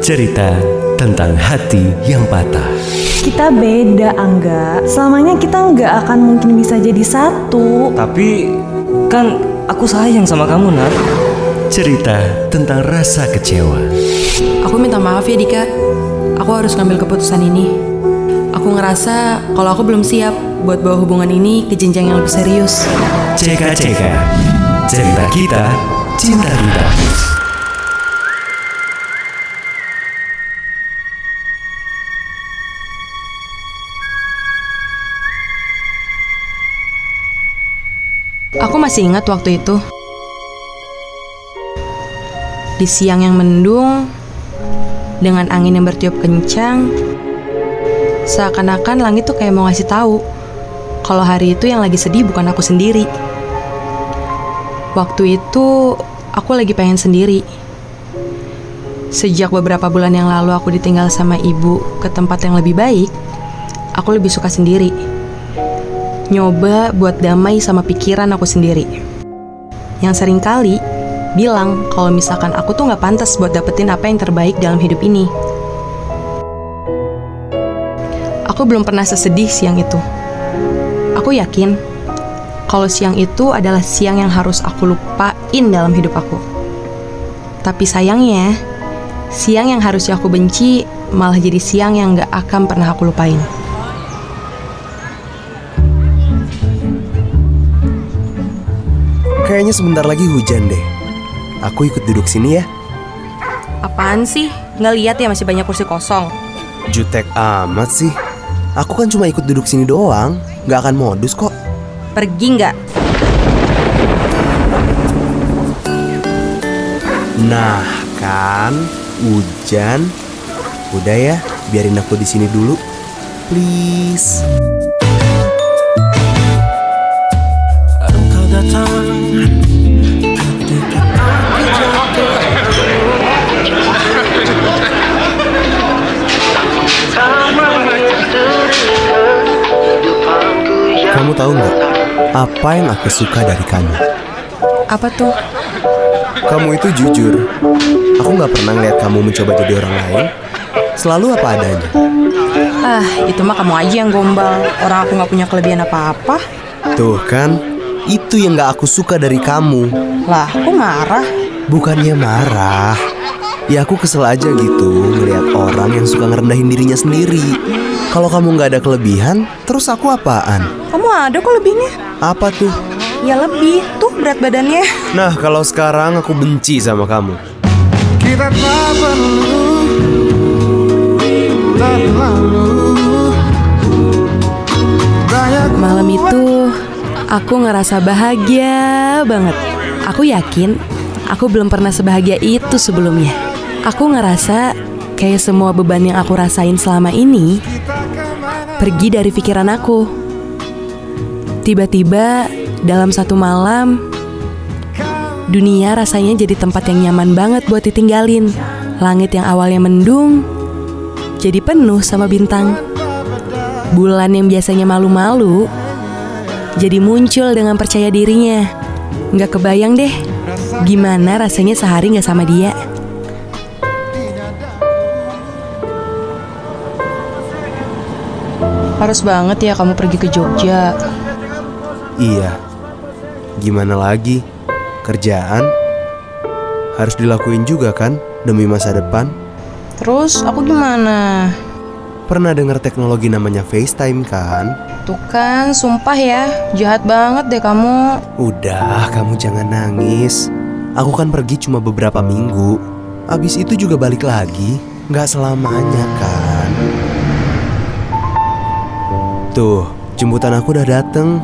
Cerita tentang hati yang patah. Kita beda, Angga. Selamanya kita nggak akan mungkin bisa jadi satu. Tapi kan aku sayang sama kamu, Nat. Cerita tentang rasa kecewa. Aku minta maaf ya Dika. Aku harus ngambil keputusan ini. Aku ngerasa kalau aku belum siap buat bawa hubungan ini ke jenjang yang lebih serius. CK-CK. Cerita kita, cinta kita. Aku masih ingat waktu itu. Di siang yang mendung, dengan angin yang bertiup kencang, seakan-akan langit tuh kayak mau ngasih tahu kalau hari itu yang lagi sedih bukan aku sendiri. Waktu itu aku lagi pengen sendiri. Sejak beberapa bulan yang lalu aku ditinggal sama ibu ke tempat yang lebih baik, aku lebih suka sendiri. Nyoba buat damai sama pikiran aku sendiri. Yang sering kali bilang kalau misalkan aku tuh nggak pantas buat dapetin apa yang terbaik dalam hidup ini. Aku belum pernah sesedih siang itu. Aku yakin kalau siang itu adalah siang yang harus aku lupain dalam hidup aku. Tapi sayangnya, siang yang harusnya aku benci malah jadi siang yang gak akan pernah aku lupain. Kayaknya sebentar lagi hujan deh. Aku ikut duduk sini ya. Apaan sih? Nggak lihat ya masih banyak kursi kosong. Jutek amat sih. Aku kan cuma ikut duduk sini doang. Nggak akan modus kok. Pergi nggak? Nah kan, hujan. Udah ya, biarin aku di sini dulu. Please. Tahu nggak apa yang aku suka dari kamu? Apa tuh? Kamu itu jujur. Aku nggak pernah ngeliat kamu mencoba jadi orang lain. Selalu apa adanya. Ah, itu mah kamu aja yang gombal. Orang aku nggak punya kelebihan apa-apa. Tuh kan, itu yang nggak aku suka dari kamu. Lah, aku marah. Bukannya marah. Ya aku kesel aja gitu ngeliat orang yang suka ngerendahin dirinya sendiri. Kalau kamu nggak ada kelebihan, terus aku apaan? Kamu ada kok lebihnya. Apa tuh? Ya lebih, tuh berat badannya. Nah, kalau sekarang aku benci sama kamu. Kita tak perlu terlalu Malam itu aku ngerasa bahagia banget. Aku yakin aku belum pernah sebahagia itu sebelumnya. Aku ngerasa kayak semua beban yang aku rasain selama ini pergi dari pikiran aku. Tiba-tiba dalam satu malam dunia rasanya jadi tempat yang nyaman banget buat ditinggalin. Langit yang awalnya mendung jadi penuh sama bintang. Bulan yang biasanya malu-malu jadi muncul dengan percaya dirinya. Nggak kebayang deh gimana rasanya sehari nggak sama dia. Harus banget ya kamu pergi ke Jogja. Iya. Gimana lagi? Kerjaan harus dilakuin juga kan demi masa depan. Terus aku gimana? Pernah dengar teknologi namanya FaceTime kan? Tuh kan, sumpah ya, jahat banget deh kamu. Udah, kamu jangan nangis. Aku kan pergi cuma beberapa minggu. Abis itu juga balik lagi. Nggak selamanya kan. Tuh, jemputan aku udah dateng.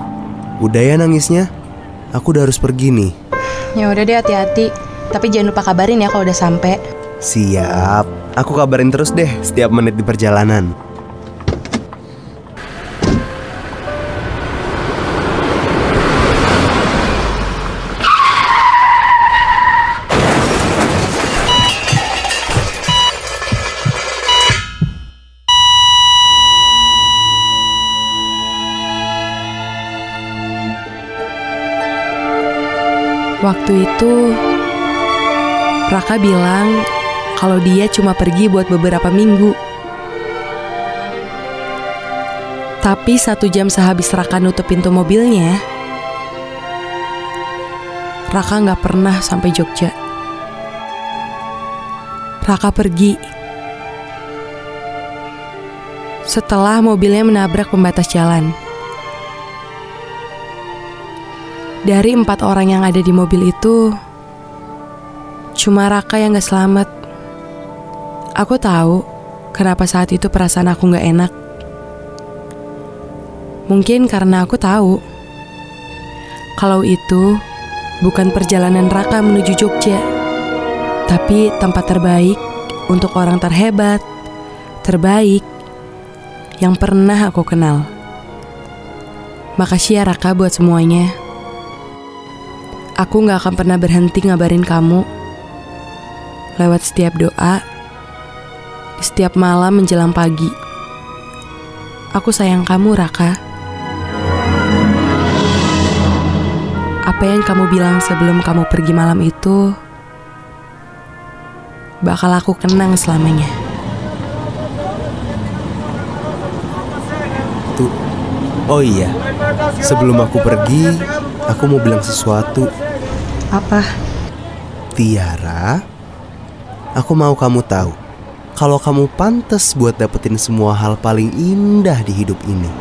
Udah ya nangisnya. Aku udah harus pergi nih. Ya udah deh hati-hati. Tapi jangan lupa kabarin ya kalau udah sampai. Siap. Aku kabarin terus deh setiap menit di perjalanan. Waktu itu Raka bilang kalau dia cuma pergi buat beberapa minggu. Tapi satu jam sehabis Raka nutup pintu mobilnya, Raka nggak pernah sampai Jogja. Raka pergi. Setelah mobilnya menabrak pembatas jalan. Dari empat orang yang ada di mobil itu, cuma Raka yang gak selamat. Aku tahu kenapa saat itu perasaan aku gak enak. Mungkin karena aku tahu kalau itu bukan perjalanan Raka menuju Jogja, tapi tempat terbaik untuk orang terhebat, terbaik yang pernah aku kenal. Makasih ya Raka buat semuanya. Aku gak akan pernah berhenti ngabarin kamu lewat setiap doa, setiap malam menjelang pagi. Aku sayang kamu, Raka. Apa yang kamu bilang sebelum kamu pergi malam itu bakal aku kenang selamanya. Tuh. Oh iya. Sebelum aku pergi, aku mau bilang sesuatu. Apa? Tiara, aku mau kamu tahu kalau kamu pantas buat dapetin semua hal paling indah di hidup ini.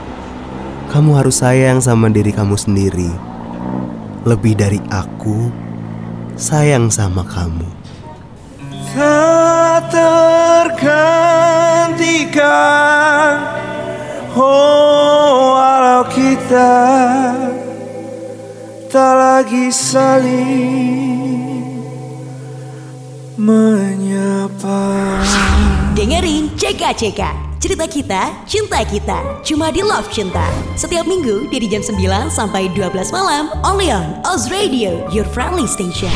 Kamu harus sayang sama diri kamu sendiri. Lebih dari aku, sayang sama kamu. Tak tergantikan Oh walau kita Tak lagi saling Menyapa. Dengerin CK-CK Cerita kita, cinta kita Cuma di Love Cinta. Setiap minggu dari jam 9 sampai 12 malam Only on Oz Radio Your friendly station